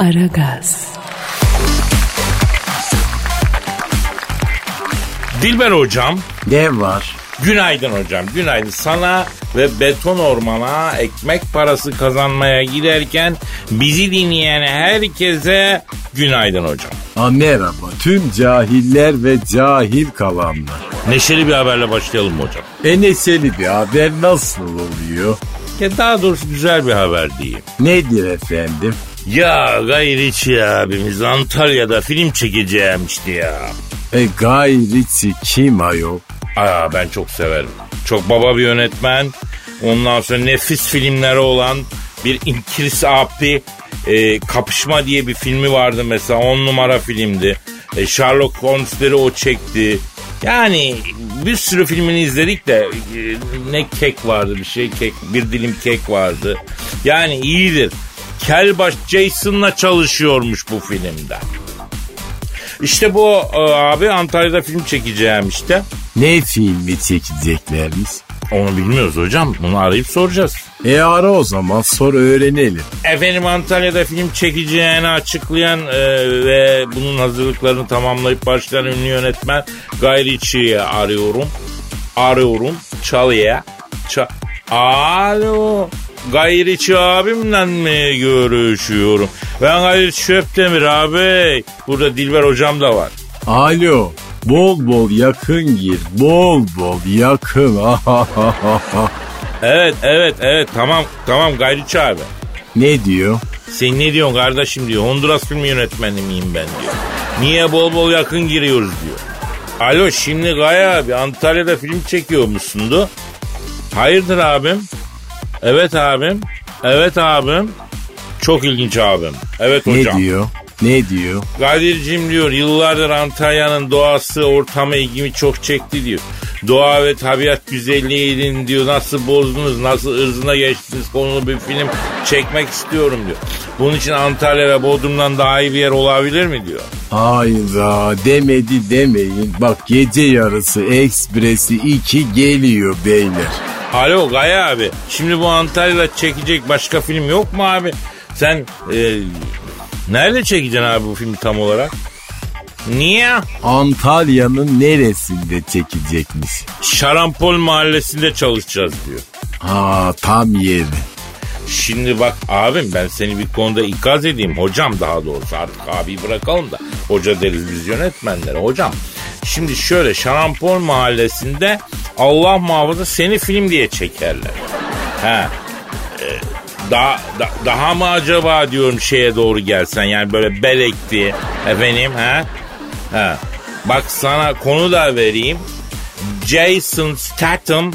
Aragaz. Dilber hocam. Ne var? Günaydın hocam. Günaydın. Sana ve beton ormana ekmek parası kazanmaya giderken bizi dinleyen herkese günaydın hocam. Ha, merhaba tüm cahiller ve cahil kalanlar. Neşeli bir haberle başlayalım hocam. E neşeli bir haber nasıl oluyor? Ya daha doğrusu güzel bir haber diyeyim. Nedir efendim? Ya gayriçi abimiz Antalya'da film çekeceğimişti ya. E gayrisi kim ayol? Aa ben çok severim. Çok baba bir yönetmen. Ondan sonra nefis filmleri olan bir İnkris abi e, Kapışma diye bir filmi vardı mesela. On numara filmdi. E, Sherlock Holmes'leri o çekti. Yani bir sürü filmini izledik de e, ne kek vardı bir şey kek bir dilim kek vardı. Yani iyidir. Kelbaş Jason'la çalışıyormuş bu filmde. İşte bu e, abi Antalya'da film çekeceğim işte. Ne filmi çekeceklermiş? Onu bilmiyoruz hocam. Bunu arayıp soracağız. E ara o zaman sor öğrenelim. Efendim Antalya'da film çekeceğini açıklayan e, ve bunun hazırlıklarını tamamlayıp başlayan ünlü yönetmen Gayriçi'yi arıyorum. Arıyorum. Çalıya. Ça Alo. Gayriçi abimle mi görüşüyorum? Ben Gayriçi Şöptemir abi. Burada Dilber hocam da var. Alo. Bol bol yakın gir. Bol bol yakın. Evet evet evet tamam tamam Gayriçi abi. ne diyor? Sen ne diyorsun kardeşim diyor. Honduras filmi yönetmeni miyim ben diyor. Niye bol bol yakın giriyoruz diyor. Alo şimdi Gaya abi Antalya'da film çekiyormuşsundu. Hayırdır abim? Evet abim. Evet abim. Çok ilginç abim. Evet Ne hocam. diyor? Ne diyor? Kadir'cim diyor yıllardır Antalya'nın doğası ortamı ilgimi çok çekti diyor. Doğa ve tabiat güzelliğinin diyor nasıl bozdunuz nasıl ırzına geçtiniz konulu bir film çekmek istiyorum diyor. Bunun için Antalya ve Bodrum'dan daha iyi bir yer olabilir mi diyor. Hayda demedi demeyin. Bak gece yarısı ekspresi 2 geliyor beyler. Alo Gaya abi şimdi bu Antalya'da çekecek başka film yok mu abi? Sen e, nerede çekeceksin abi bu filmi tam olarak? Niye? Antalya'nın neresinde çekecekmiş? Şarampol mahallesinde çalışacağız diyor. Ha tam yeri. Şimdi bak abim ben seni bir konuda ikaz edeyim. Hocam daha doğrusu artık abi bırakalım da. Hoca deriz biz yönetmenlere. Hocam şimdi şöyle Şarampol mahallesinde Allah muhafaza seni film diye çekerler. He. Ee, daha, da- daha mı acaba diyorum şeye doğru gelsen yani böyle belekti efendim ha? Ha. Bak sana konu da vereyim. Jason Statham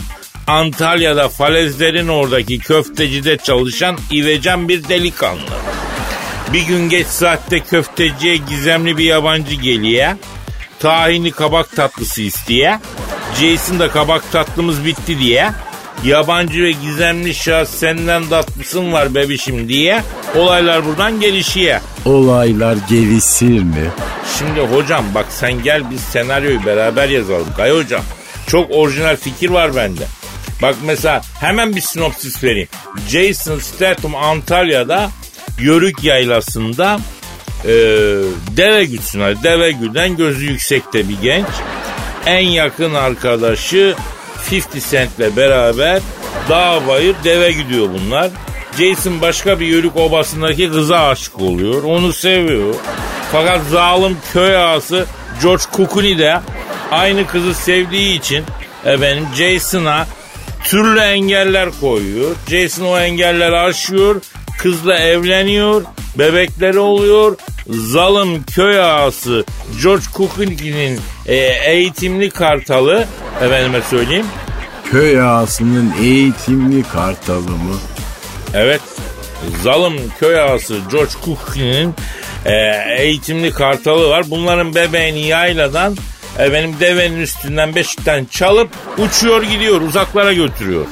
Antalya'da falezlerin oradaki köftecide çalışan ivecen bir delikanlı. Bir gün geç saatte köfteciye gizemli bir yabancı geliyor. Tahinli kabak tatlısı isteye. Jason da kabak tatlımız bitti diye. Yabancı ve gizemli şahıs senden tatlısın var bebişim diye. Olaylar buradan gelişiyor. Olaylar gelişir mi? Şimdi hocam bak sen gel biz senaryoyu beraber yazalım. Kay hocam. Çok orijinal fikir var bende. Bak mesela hemen bir sinopsis vereyim. Jason Statham Antalya'da Yörük Yaylası'nda e, deve gütsün. hadi. Deve güden gözü yüksekte bir genç. En yakın arkadaşı 50 Cent'le beraber dağ bayır deve gidiyor bunlar. Jason başka bir yörük obasındaki kıza aşık oluyor. Onu seviyor. Fakat zalim köy ağası George Kukuni de aynı kızı sevdiği için efendim Jason'a türlü engeller koyuyor. Jason o engelleri aşıyor. Kızla evleniyor. Bebekleri oluyor. Zalim köy ağası George Kukuni'nin e, eğitimli kartalı efendime söyleyeyim. Köy ağasının eğitimli kartalı mı? Evet. Zalim köy ağası George Cookie'nin e, eğitimli kartalı var. Bunların bebeğini yayladan e, benim devenin üstünden beşikten çalıp uçuyor gidiyor uzaklara götürüyor.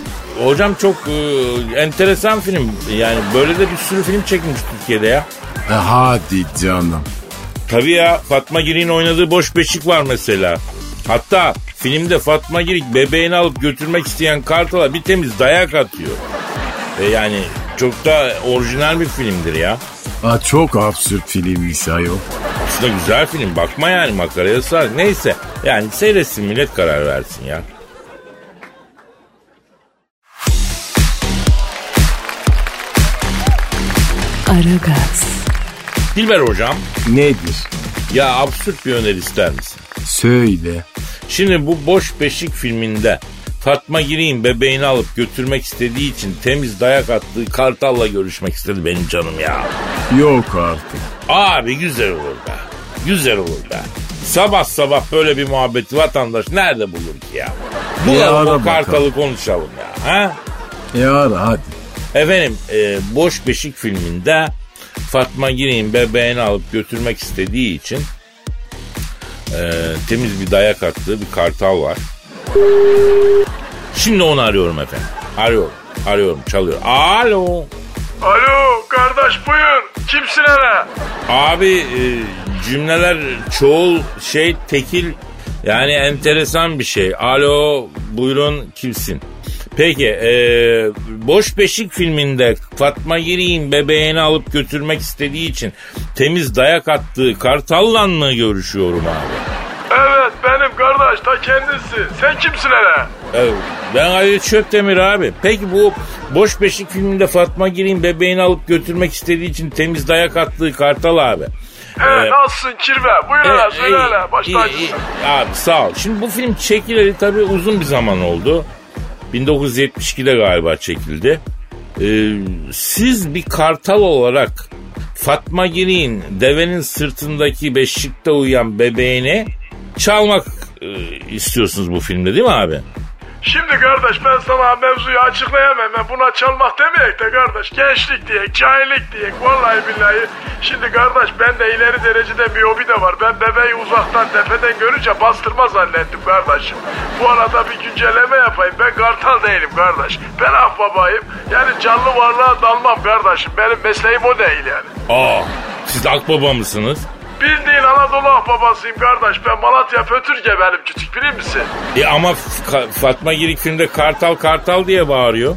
Hocam çok e, enteresan film. Yani böyle de bir sürü film çekilmiş Türkiye'de ya. E, hadi canım. Tabii ya Fatma Girik'in oynadığı Boş Beşik var mesela. Hatta filmde Fatma Girik bebeğini alıp götürmek isteyen Kartal'a bir temiz dayak atıyor. E yani çok da orijinal bir filmdir ya. Ha, çok absürt filmmiş ayol. Aslında güzel film. Bakma yani makaraya sar. Neyse yani seyretsin millet karar versin ya. Aragaz, Dilber hocam Nedir? ya absürt bir öneri ister misin? Söyle. Şimdi bu Boş Beşik filminde Fatma Girey'in bebeğini alıp götürmek istediği için temiz dayak attığı Kartal'la görüşmek istedi benim canım ya. Yok artık. Abi güzel olur be. Güzel olur be. Sabah sabah böyle bir muhabbeti vatandaş nerede bulur ki ya? Bulalım ara o bakalım. Kartal'ı konuşalım ya. Ha? E ara hadi. Efendim e, Boş Beşik filminde Fatma Girey'in bebeğini alıp götürmek istediği için e, temiz bir dayak attığı bir kartal var. Şimdi onu arıyorum efendim. Arıyorum. Arıyorum. Çalıyor. Alo. Alo kardeş buyur. Kimsin hele? Abi e, cümleler çoğul şey tekil yani enteresan bir şey. Alo buyurun kimsin? Peki e, Boş Beşik filminde Fatma Girik'in bebeğini alıp götürmek istediği için temiz dayak attığı Kartal'la mı görüşüyorum abi? Evet benim kardeş ta kendisi. Sen kimsin hele? Evet, ben Ali Çöptemir abi. Peki bu Boş Beşik filminde Fatma Girik'in bebeğini alıp götürmek istediği için temiz dayak attığı Kartal abi. Ee, nasılsın kirve? Buyur hele Evet, söyle hele. Baş tacısın. Abi sağ ol. Şimdi bu film çekileli tabii uzun bir zaman oldu. 1972'de galiba çekildi. Ee, siz bir kartal olarak Fatma Girik'in devenin sırtındaki beşikte uyuyan bebeğini çalmak e, istiyorsunuz bu filmde değil mi abi? Şimdi kardeş ben sana mevzuyu açıklayamam. Ben buna çalmak demeyek de kardeş. Gençlik diyek, cahillik diyek. Vallahi billahi. Şimdi kardeş ben de ileri derecede miyopi de var. Ben bebeği uzaktan tepeden görünce bastırma zannettim kardeşim. Bu arada bir güncelleme yapayım. Ben kartal değilim kardeş. Ben akbabayım. Yani canlı varlığa dalmam kardeşim. Benim mesleğim o değil yani. Aa, siz akbaba mısınız? Bildiğin Anadolu akbabasıyım kardeş. Ben Malatya Fötürge benim küçük bilir misin? E ama F- Fatma Girik filmde kartal kartal diye bağırıyor.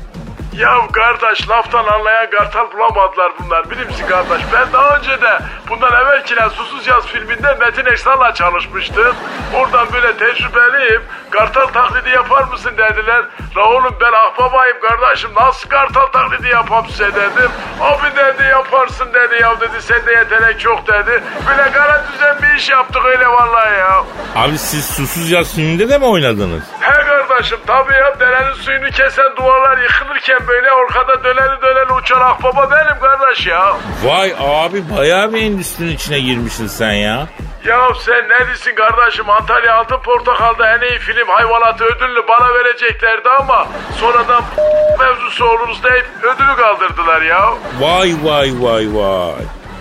Ya kardeş laftan anlayan kartal bulamadılar bunlar bilir misin kardeş? Ben daha önce de bundan evvelkiler Susuz Yaz filminde Metin Eksal'la çalışmıştım. Oradan böyle tecrübeliyim. Kartal taklidi yapar mısın dediler. La oğlum ben ahbabayım kardeşim nasıl kartal taklidi yapam size dedim. Abi dedi yaparsın dedi ya dedi sende yetenek çok dedi. Böyle kara düzen bir iş yaptık öyle vallahi ya. Abi siz Susuz Yaz filminde de mi oynadınız? He kardeşim tabii ya derenin suyunu kesen duvarlar yıkılırken böyle orkada döneli döneli uçan akbaba benim kardeş ya. Vay abi bayağı bir endüstrinin içine girmişsin sen ya. Ya sen ne diyorsun kardeşim Antalya Altın Portakal'da en iyi film hayvanatı ödülünü bana vereceklerdi ama sonradan mevzusu oluruz deyip ödülü kaldırdılar ya. Vay vay vay vay.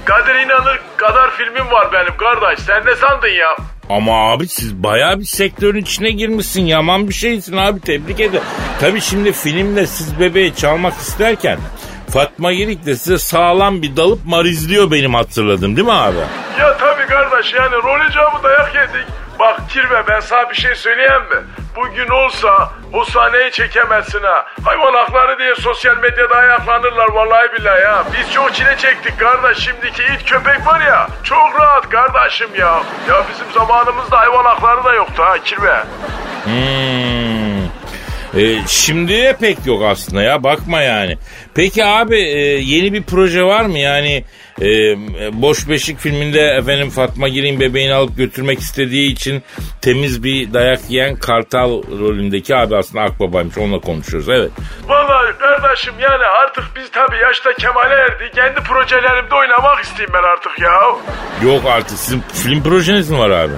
Kadir İnanır kadar filmim var benim kardeş sen ne sandın ya? Ama abi siz bayağı bir sektörün içine girmişsin. Yaman bir şeysin abi tebrik ederim. Tabii şimdi filmde siz bebeği çalmak isterken Fatma Girik de size sağlam bir dalıp marizliyor benim hatırladım değil mi abi? Ya tabii kardeş yani rol icabı dayak yedik. Bak Kirve ben sana bir şey söyleyeyim mi? Bugün olsa o sahneyi çekemezsin ha. Hayvan hakları diye sosyal medyada ayaklanırlar vallahi billahi ya. Biz çok çile çektik kardeş. Şimdiki it köpek var ya çok rahat kardeşim ya. Ya bizim zamanımızda hayvan hakları da yoktu ha Kirve. Hmm. Ee, şimdi de pek yok aslında ya bakma yani. Peki abi e, yeni bir proje var mı yani e, Boş Beşik filminde efendim Fatma Girik'in bebeğini alıp götürmek istediği için temiz bir dayak yiyen Kartal rolündeki abi aslında Akbaba'ymış onunla konuşuyoruz evet. Vallahi kardeşim yani artık biz tabii yaşta kemale erdik. Kendi projelerimde oynamak isteyeyim ben artık ya. Yok artık sizin film projeniz mi var abi?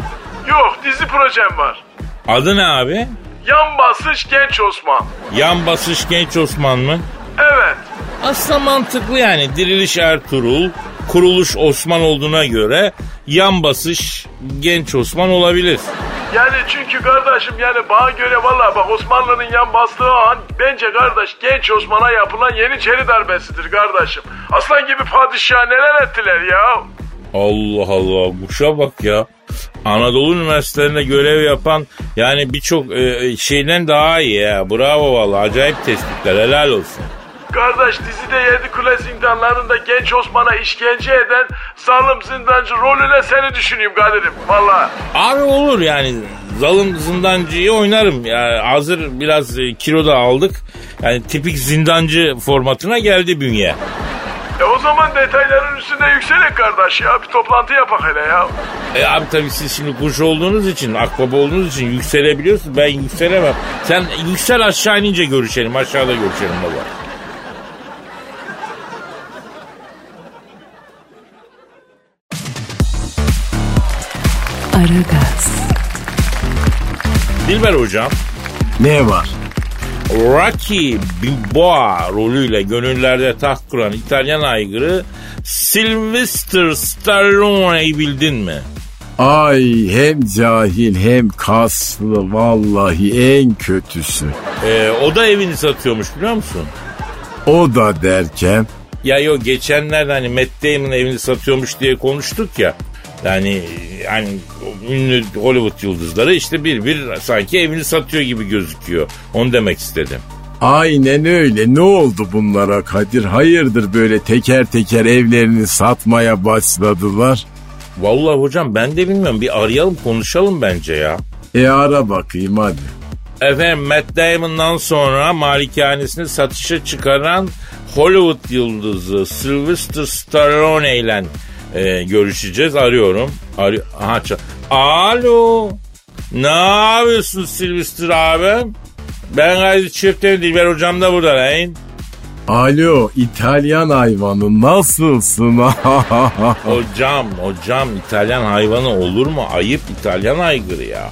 Yok dizi projem var. Adı ne abi? Yan basış genç Osman. Yan basış genç Osman mı? Evet. Aslında mantıklı yani diriliş Ertuğrul, kuruluş Osman olduğuna göre yan basış genç Osman olabilir. Yani çünkü kardeşim yani bana göre valla bak Osmanlı'nın yan bastığı an bence kardeş genç Osman'a yapılan Yeniçeri darbesidir kardeşim. Aslan gibi padişah neler ettiler ya. Allah Allah kuşa bak ya. Anadolu üniversitelerinde görev yapan yani birçok e, şeyden daha iyi ya. Bravo vallahi acayip tespitler helal olsun. Kardeş dizide Yedi Kule zindanlarında genç Osman'a işkence eden zalim zindancı rolüne seni düşüneyim Kadir'im. Valla. Abi olur yani zalim zindancıyı oynarım. Yani hazır biraz e, kilo da aldık. Yani tipik zindancı formatına geldi bünye. E o zaman detayların üstünde yükselin kardeş ya. Bir toplantı yapak hele ya. E abi tabii siz şimdi kuş olduğunuz için, akbaba olduğunuz için yükselebiliyorsunuz. Ben yükselemem. Sen yüksel aşağı inince görüşelim. Aşağıda görüşelim baba. Aragaz, Dilber hocam. Ne var? Rocky Balboa rolüyle gönüllerde taht kuran İtalyan aygırı Sylvester Stallone'yi bildin mi? Ay hem cahil hem kaslı vallahi en kötüsü. Ee, o da evini satıyormuş biliyor musun? O da derken Ya yok geçenlerde hani Matt Damon evini satıyormuş diye konuştuk ya. Yani hani ünlü Hollywood yıldızları işte bir bir sanki evini satıyor gibi gözüküyor. Onu demek istedim. aynen öyle ne oldu bunlara Kadir? Hayırdır böyle teker teker evlerini satmaya başladılar? Vallahi hocam ben de bilmiyorum. Bir arayalım konuşalım bence ya. E ara bakayım hadi. Efendim Matt Damon'dan sonra malikanesini satışa çıkaran Hollywood yıldızı Sylvester Stallone ile e, görüşeceğiz. Arıyorum. Arı Aha, Alo. Ne yapıyorsun Sylvester abi? Ben Gazi Çiftleri Dilber hocam da burada lan. Alo İtalyan hayvanı nasılsın? Hocam, hocam İtalyan hayvanı olur mu? Ayıp İtalyan aygırı ya.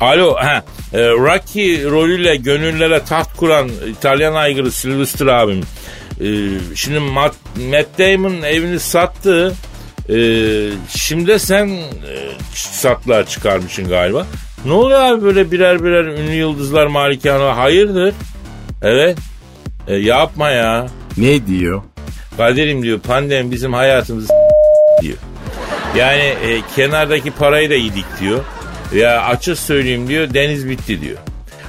Alo, ha, e, Rocky rolüyle gönüllere taht kuran İtalyan aygırı Sylvester abim. E, şimdi Matt, Matt Damon evini sattı. E, şimdi sen e, satlığa çıkarmışsın galiba. Ne oluyor abi böyle birer birer ünlü yıldızlar malikane? Hayırdır? Evet. E, yapma ya. ne diyor? Kadir'im diyor pandemi bizim hayatımızı diyor. Yani e, kenardaki parayı da yedik diyor. Ya açık söyleyeyim diyor deniz bitti diyor.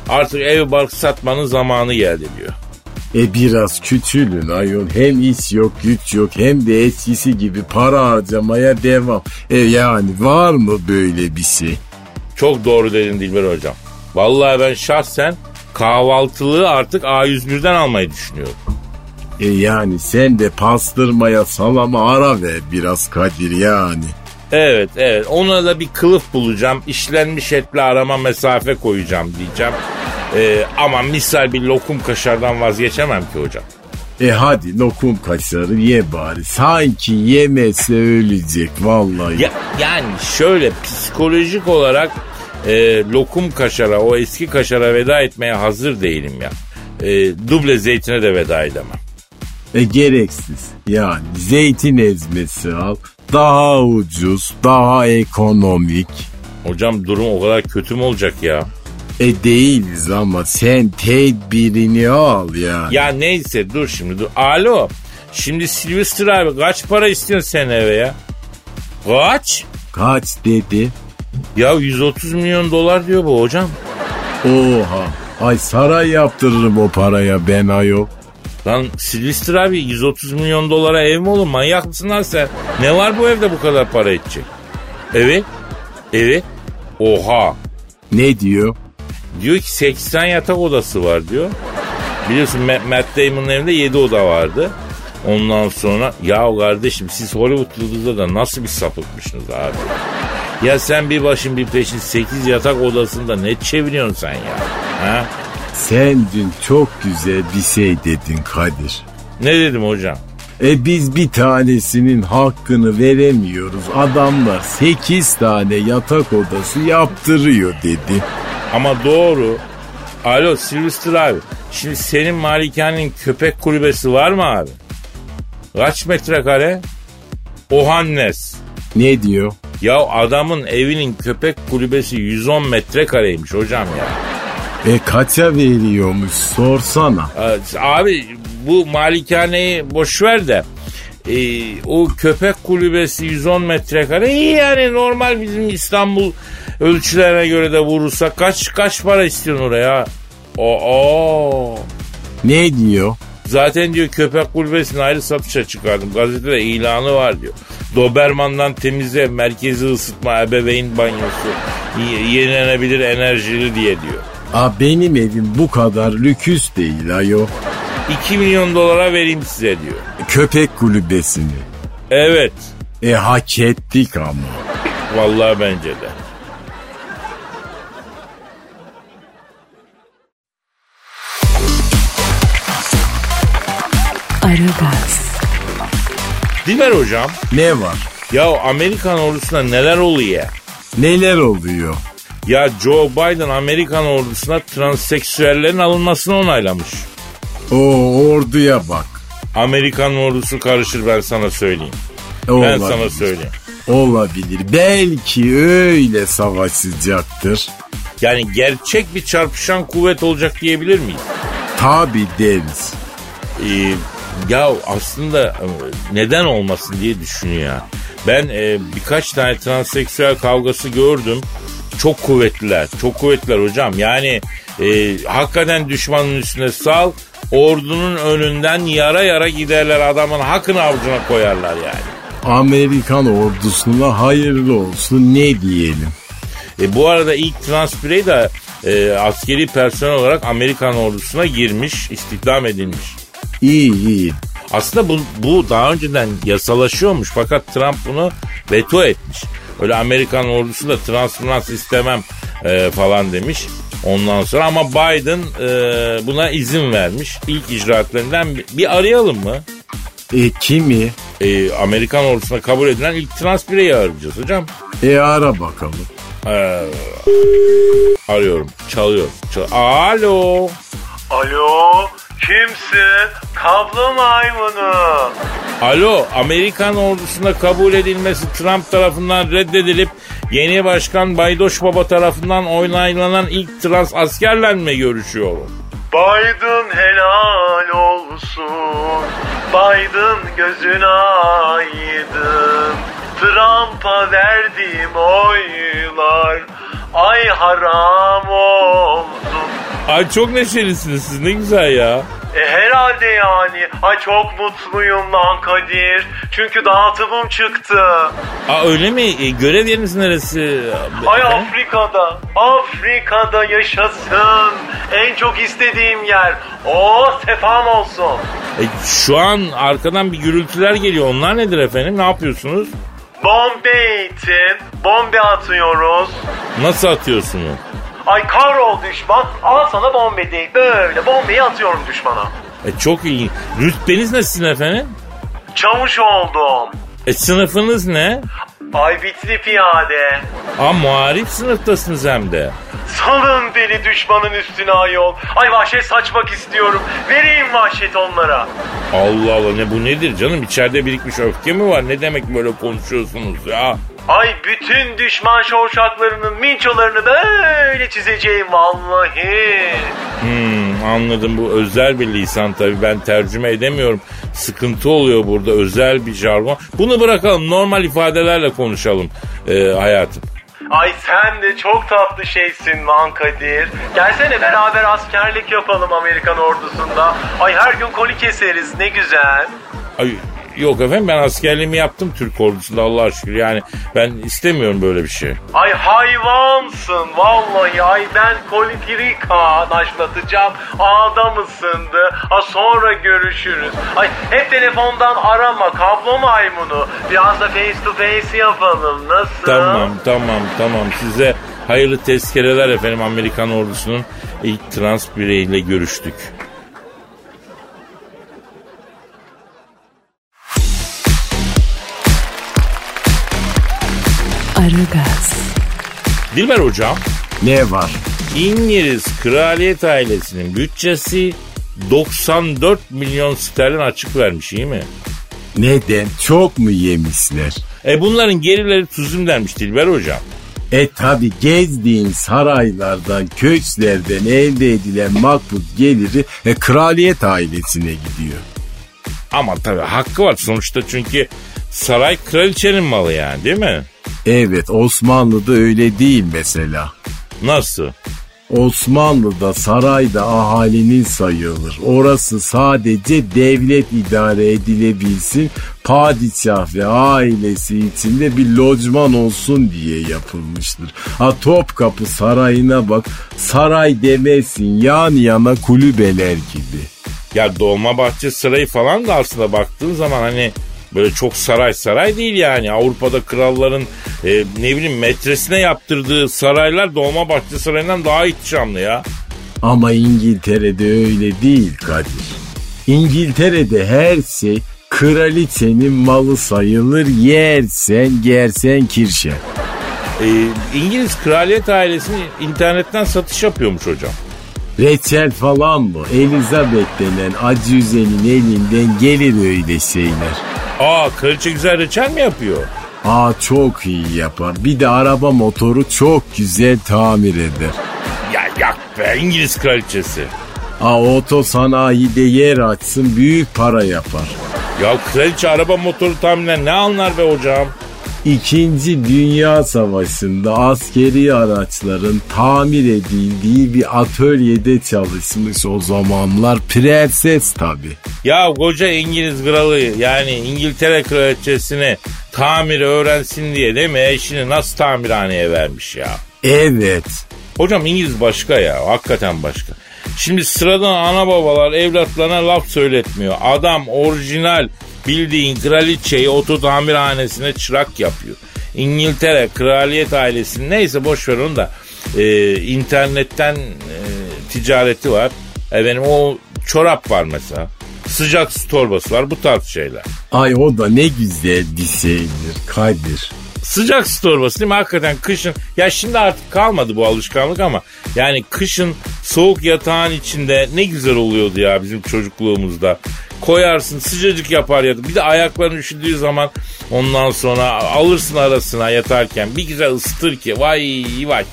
Artık ev bark satmanın zamanı geldi diyor. E biraz küçülün ayol. Hem iş yok güç yok hem de eskisi gibi para harcamaya devam. E yani var mı böyle bir şey? Çok doğru dedin Dilber hocam. Vallahi ben şahsen kahvaltılığı artık A101'den almayı düşünüyorum. E yani sen de pastırmaya salama ara ver biraz Kadir yani. Evet evet ona da bir kılıf bulacağım. İşlenmiş etle arama mesafe koyacağım diyeceğim. Ee, ama misal bir lokum kaşardan vazgeçemem ki hocam. E hadi lokum kaşarı ye bari. Sanki yemese ölecek vallahi. Ya, yani şöyle psikolojik olarak e, lokum kaşara o eski kaşara veda etmeye hazır değilim ya. E, duble zeytine de veda edemem. E gereksiz. Yani zeytin ezmesi al. Daha ucuz, daha ekonomik. Hocam durum o kadar kötü mü olacak ya? E değiliz ama sen tedbirini al ya. Ya neyse dur şimdi dur. Alo. Şimdi Sylvester abi kaç para istiyorsun sen eve ya? Kaç? Kaç dedi? Ya 130 milyon dolar diyor bu hocam. Oha. Ay saray yaptırırım o paraya ben ayol. Lan Sylvester abi 130 milyon dolara ev mi olur? Manyak mısın lan sen? Ne var bu evde bu kadar para edecek? Evet. Evet. Oha. Ne diyor? Diyor ki 80 yatak odası var diyor. Biliyorsun Ma- Matt Damon'ın evinde 7 oda vardı. Ondan sonra ya kardeşim siz Hollywood yıldızda da nasıl bir sapıkmışsınız abi? Ya sen bir başın bir peşin 8 yatak odasında ne çeviriyorsun sen ya? Ha? Sen dün çok güzel bir şey dedin Kadir. Ne dedim hocam? E biz bir tanesinin hakkını veremiyoruz. Adamlar 8 tane yatak odası yaptırıyor dedi. Ama doğru. Alo Sylvester abi. Şimdi senin malikanenin köpek kulübesi var mı abi? Kaç metrekare? Ohannes. Ne diyor? Ya adamın evinin köpek kulübesi 110 metrekareymiş hocam ya. E kaça veriyormuş sorsana. Ee, Abi bu malikaneyi boş ver de e, o köpek kulübesi 110 metrekare iyi yani normal bizim İstanbul ölçülerine göre de vurursak kaç kaç para istiyorsun oraya? Oo. Ne diyor? Zaten diyor köpek kulübesini ayrı satışa çıkardım. Gazetede ilanı var diyor. Doberman'dan temiz ev, merkezi ısıtma, ebeveyn banyosu, yenilenebilir enerjili diye diyor. Aa, benim evim bu kadar lüküs değil ayol. 2 milyon dolara vereyim size diyor. Köpek kulübesini. Evet. E hak ettik ama. Vallahi bence de. Aragaz, Dilber hocam. Ne var? Ya Amerikan ordusunda neler oluyor? Neler oluyor? Ya Joe Biden Amerikan ordusuna transseksüellerin alınmasını onaylamış. O orduya bak. Amerikan ordusu karışır ben sana söyleyeyim. Ben Olabilir. sana söyleyeyim. Olabilir. Belki öyle savaşacaktır. Yani gerçek bir çarpışan kuvvet olacak diyebilir miyiz? Tabi deriz. Ee, ya aslında e, neden olmasın diye düşünüyor. Ben e, birkaç tane transseksüel kavgası gördüm. Çok kuvvetliler. Çok kuvvetliler hocam. Yani e, hakikaten düşmanın üstüne sal. Ordunun önünden yara yara giderler adamın hakkını avucuna koyarlar yani. Amerikan ordusuna hayırlı olsun ne diyelim. E, bu arada ilk trans birey de e, askeri personel olarak Amerikan ordusuna girmiş, istihdam edilmiş. İyi iyi. Aslında bu, bu daha önceden yasalaşıyormuş fakat Trump bunu veto etmiş. Öyle Amerikan ordusu da trans istemem e, falan demiş. Ondan sonra ama Biden e, buna izin vermiş. İlk icraatlarından bir, bir arayalım mı? E kimi? E, Amerikan ordusuna kabul edilen ilk trans bireyi arayacağız hocam. E ara bakalım. E, arıyorum. Çalıyor. Çal- Alo. Alo kimsin? Kablo maymunu. Alo, Amerikan ordusuna kabul edilmesi Trump tarafından reddedilip yeni başkan Baydoş Baba tarafından onaylanan ilk trans askerle mi görüşüyorum? Biden helal olsun. Biden gözün aydın. Trump'a verdiğim oylar ay haram olsun. Ay çok neşelisiniz siz ne güzel ya. E herhalde yani. Ay çok mutluyum lan Kadir. Çünkü dağıtımım çıktı. Aa öyle mi? E, görev yeriniz neresi? Ay Efendim? Afrika'da. Afrika'da yaşasın. En çok istediğim yer. O sefam olsun. E, şu an arkadan bir gürültüler geliyor. Onlar nedir efendim? Ne yapıyorsunuz? Bombe eğitim. Bombe atıyoruz. Nasıl atıyorsunuz? Ay kahrol düşman. Al sana bombe değil. Böyle bombeyi atıyorum düşmana. E, çok ilginç. Rütbeniz ne sizin efendim? Çavuş oldum. E, sınıfınız ne? Ay bitli piyade. Aa muharip sınıftasınız hem de. Salın beni düşmanın üstüne ayol. Ay vahşet saçmak istiyorum. Vereyim vahşet onlara. Allah Allah ne bu nedir canım içeride birikmiş öfke mi var ne demek böyle konuşuyorsunuz ya? Ay bütün düşman şovşaklarının minçolarını böyle çizeceğim vallahi. Hmm, anladım bu özel bir lisan tabii ben tercüme edemiyorum. Sıkıntı oluyor burada özel bir jargon. Bunu bırakalım normal ifadelerle konuşalım e, hayatım. Ay sen de çok tatlı şeysin lan Kadir. Gelsene beraber askerlik yapalım Amerikan ordusunda. Ay her gün koli keseriz ne güzel. Ay, yok efendim ben askerliğimi yaptım Türk ordusunda Allah'a şükür. Yani ben istemiyorum böyle bir şey. Ay hayvansın vallahi. Ay ben kolifirika naşlatacağım. Adam ısındı ha sonra görüşürüz. Ay hep telefondan arama kablo maymunu. Biraz da face to face yapalım. Nasıl? Tamam tamam tamam. Size hayırlı tezkereler efendim Amerikan ordusunun ilk trans bireyiyle görüştük. Aragaz, Dilber hocam Ne var? İngiliz kraliyet ailesinin bütçesi 94 milyon sterlin açık vermiş iyi mi? Neden? Çok mu yemişler? E bunların gerileri tuzum dermiş Dilber hocam. E tabi gezdiğin saraylardan, köşklerden elde edilen makbul geliri e, kraliyet ailesine gidiyor. Ama tabii hakkı var sonuçta çünkü saray kraliçenin malı yani değil mi? Evet Osmanlı'da öyle değil mesela. Nasıl? Osmanlı'da sarayda ahalinin sayılır. Orası sadece devlet idare edilebilsin, padişah ve ailesi içinde bir lojman olsun diye yapılmıştır. Ha Topkapı Sarayı'na bak, saray demezsin yan yana kulübeler gibi. Ya Dolmabahçe Sarayı falan da aslında baktığın zaman hani böyle çok saray saray değil yani. Avrupa'da kralların e, ne bileyim metresine yaptırdığı saraylar Dolmabahçe Sarayı'ndan daha ihtişamlı ya. Ama İngiltere'de öyle değil Kadir. İngiltere'de her şey kraliçenin malı sayılır yersen gersen kirşe. E, İngiliz kraliyet ailesinin internetten satış yapıyormuş hocam. Reçel falan mı? Elizabeth denen acüzenin elinden gelir öyle şeyler. Aa kraliçe güzel reçel mi yapıyor? Aa çok iyi yapar. Bir de araba motoru çok güzel tamir eder. Ya yak be İngiliz kraliçesi. Aa oto sanayide yer açsın büyük para yapar. Ya kraliçe araba motoru tahminen ne anlar be hocam? İkinci Dünya Savaşı'nda askeri araçların tamir edildiği bir atölyede çalışmış o zamanlar. Prenses tabi. Ya koca İngiliz kralı yani İngiltere kraliçesini tamiri öğrensin diye değil mi eşini nasıl tamirhaneye vermiş ya? Evet. Hocam İngiliz başka ya hakikaten başka. Şimdi sıradan ana babalar evlatlarına laf söyletmiyor. Adam orijinal bildiğin kraliçeyi oto tamirhanesine çırak yapıyor. İngiltere kraliyet ailesinin neyse boş ver onu da e, internetten e, ticareti var. Efendim o çorap var mesela. Sıcak su torbası var bu tarz şeyler. Ay o da ne güzel bir şeydir Kadir. Sıcak su torbası değil mi? Hakikaten kışın. Ya şimdi artık kalmadı bu alışkanlık ama yani kışın soğuk yatağın içinde ne güzel oluyordu ya bizim çocukluğumuzda. Koyarsın sıcacık yapar yatıp. Bir de ayakların üşüdüğü zaman ondan sonra alırsın arasına yatarken bir güzel ısıtır ki vay vay.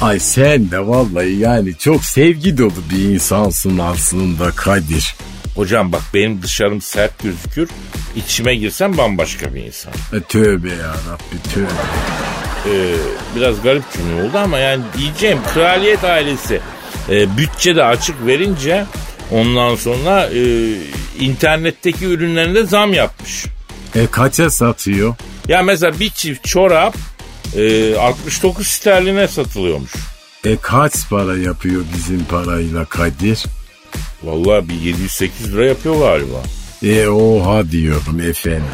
Ay sen de vallahi yani çok sevgi dolu bir insansın aslında Kadir. Hocam bak benim dışarım sert gözükür. İçime girsem bambaşka bir insan. E, tövbe ya Rabbi tövbe. Ee, biraz garip cümle oldu ama yani diyeceğim kraliyet ailesi e, bütçede açık verince ondan sonra e, internetteki ürünlerinde zam yapmış. E kaça satıyor? Ya mesela bir çift çorap e, 69 sterline satılıyormuş. E kaç para yapıyor bizim parayla Kadir? Vallahi bir 700-800 lira yapıyor galiba. E oha diyorum efendim.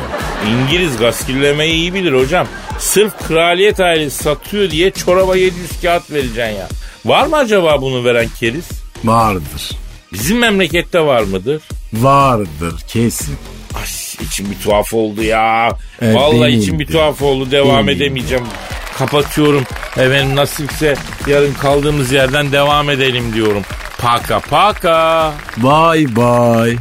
İngiliz gaskillemeyi iyi bilir hocam. Sırf kraliyet ailesi satıyor diye çoraba 700 kağıt vereceksin ya. Var mı acaba bunu veren keriz? Vardır. Bizim memlekette var mıdır? Vardır kesin. Ay içim bir tuhaf oldu ya. Evet, Vallahi benim içim bir tuhaf oldu. Devam Benim de. edemeyeceğim. Kapatıyorum. Efendim nasipse yarın kaldığımız yerden devam edelim diyorum. Paka paka. Bye bye.